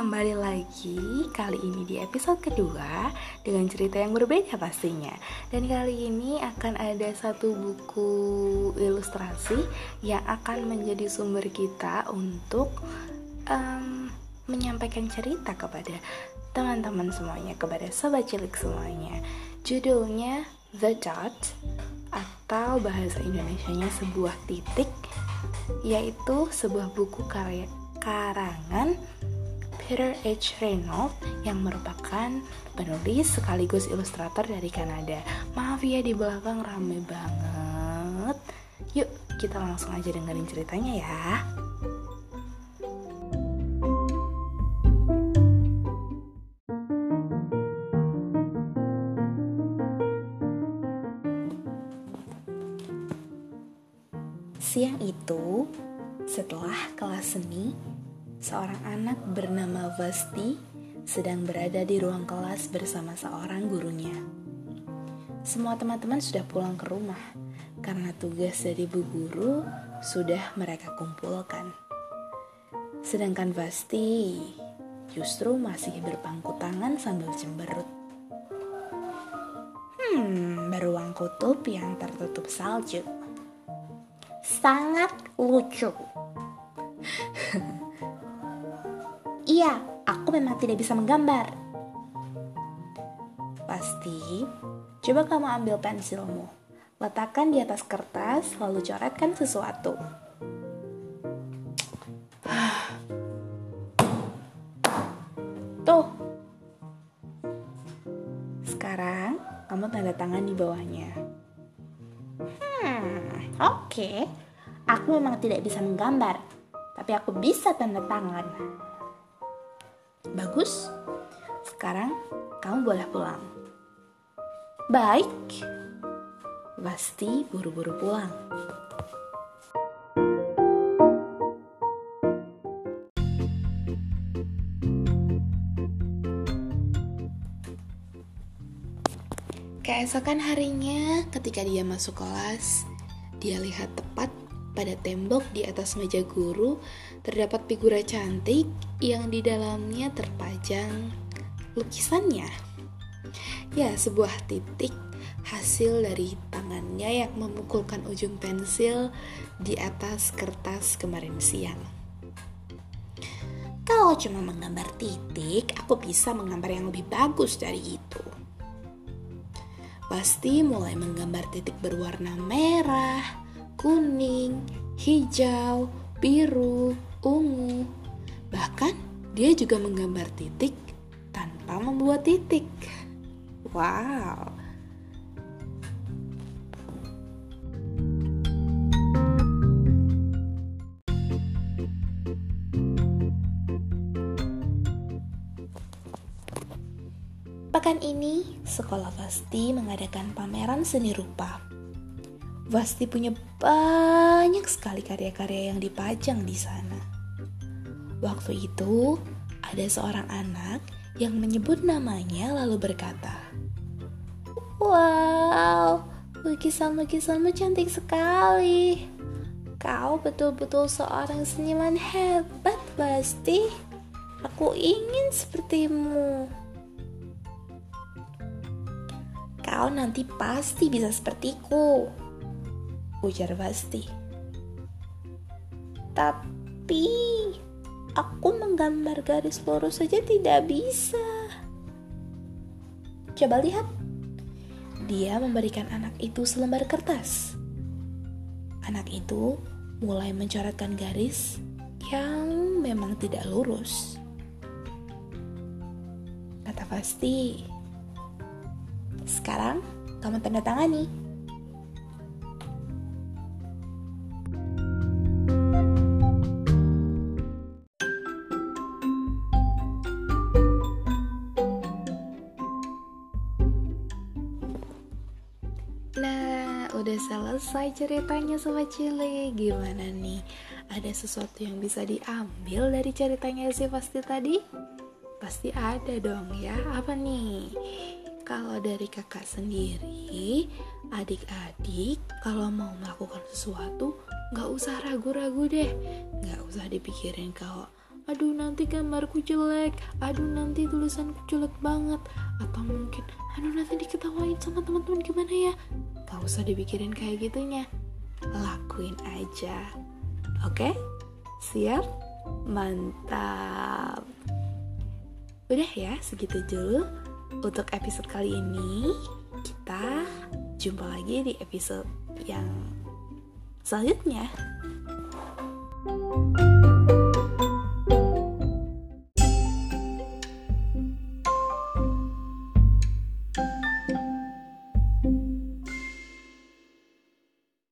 kembali lagi kali ini di episode kedua dengan cerita yang berbeda pastinya. Dan kali ini akan ada satu buku ilustrasi yang akan menjadi sumber kita untuk um, menyampaikan cerita kepada teman-teman semuanya, kepada sobat cilik semuanya. Judulnya The Dot atau bahasa Indonesia-nya sebuah titik yaitu sebuah buku karya karangan Peter H. Reynolds yang merupakan penulis sekaligus ilustrator dari Kanada. Maaf ya di belakang rame banget. Yuk kita langsung aja dengerin ceritanya ya. Siang itu, setelah kelas seni, seorang anak bernama Vasti sedang berada di ruang kelas bersama seorang gurunya. Semua teman-teman sudah pulang ke rumah karena tugas dari bu guru sudah mereka kumpulkan. Sedangkan Vasti justru masih berpangku tangan sambil cemberut. Hmm, beruang kutub yang tertutup salju. Sangat lucu. Iya, aku memang tidak bisa menggambar. Pasti, coba kamu ambil pensilmu. Letakkan di atas kertas, lalu coretkan sesuatu. Tuh. Sekarang, kamu tanda tangan di bawahnya. Hmm, oke. Okay. Aku memang tidak bisa menggambar, tapi aku bisa tanda tangan. Bagus. Sekarang kamu boleh pulang. Baik. Pasti buru-buru pulang. Keesokan harinya, ketika dia masuk kelas, dia lihat tepat pada tembok di atas meja guru terdapat figura cantik yang di dalamnya terpajang lukisannya. Ya, sebuah titik hasil dari tangannya yang memukulkan ujung pensil di atas kertas kemarin siang. Kalau cuma menggambar titik, aku bisa menggambar yang lebih bagus dari itu. Pasti mulai menggambar titik berwarna merah, kuning, hijau, biru, ungu. Bahkan dia juga menggambar titik tanpa membuat titik. Wow. Pekan ini, sekolah pasti mengadakan pameran seni rupa Vasti punya banyak sekali karya-karya yang dipajang di sana. Waktu itu, ada seorang anak yang menyebut namanya lalu berkata, Wow, lukisan-lukisanmu cantik sekali. Kau betul-betul seorang seniman hebat, Vasti. Aku ingin sepertimu. Kau nanti pasti bisa sepertiku ujar Vasti. Tapi aku menggambar garis lurus saja tidak bisa. Coba lihat. Dia memberikan anak itu selembar kertas. Anak itu mulai mencoretkan garis yang memang tidak lurus. Kata Vasti, sekarang kamu tanda tangani. Udah selesai ceritanya Sobat Cile Gimana nih? Ada sesuatu yang bisa diambil dari ceritanya si pasti tadi? Pasti ada dong ya Apa nih? Kalau dari kakak sendiri Adik-adik Kalau mau melakukan sesuatu Gak usah ragu-ragu deh Gak usah dipikirin kalau aduh nanti gambarku jelek. Aduh nanti tulisanku jelek banget. Atau mungkin aduh nanti diketawain sama teman-teman gimana ya? Gak usah dipikirin kayak gitunya. Lakuin aja. Oke? Siap? Mantap. Udah ya segitu dulu untuk episode kali ini. Kita jumpa lagi di episode yang selanjutnya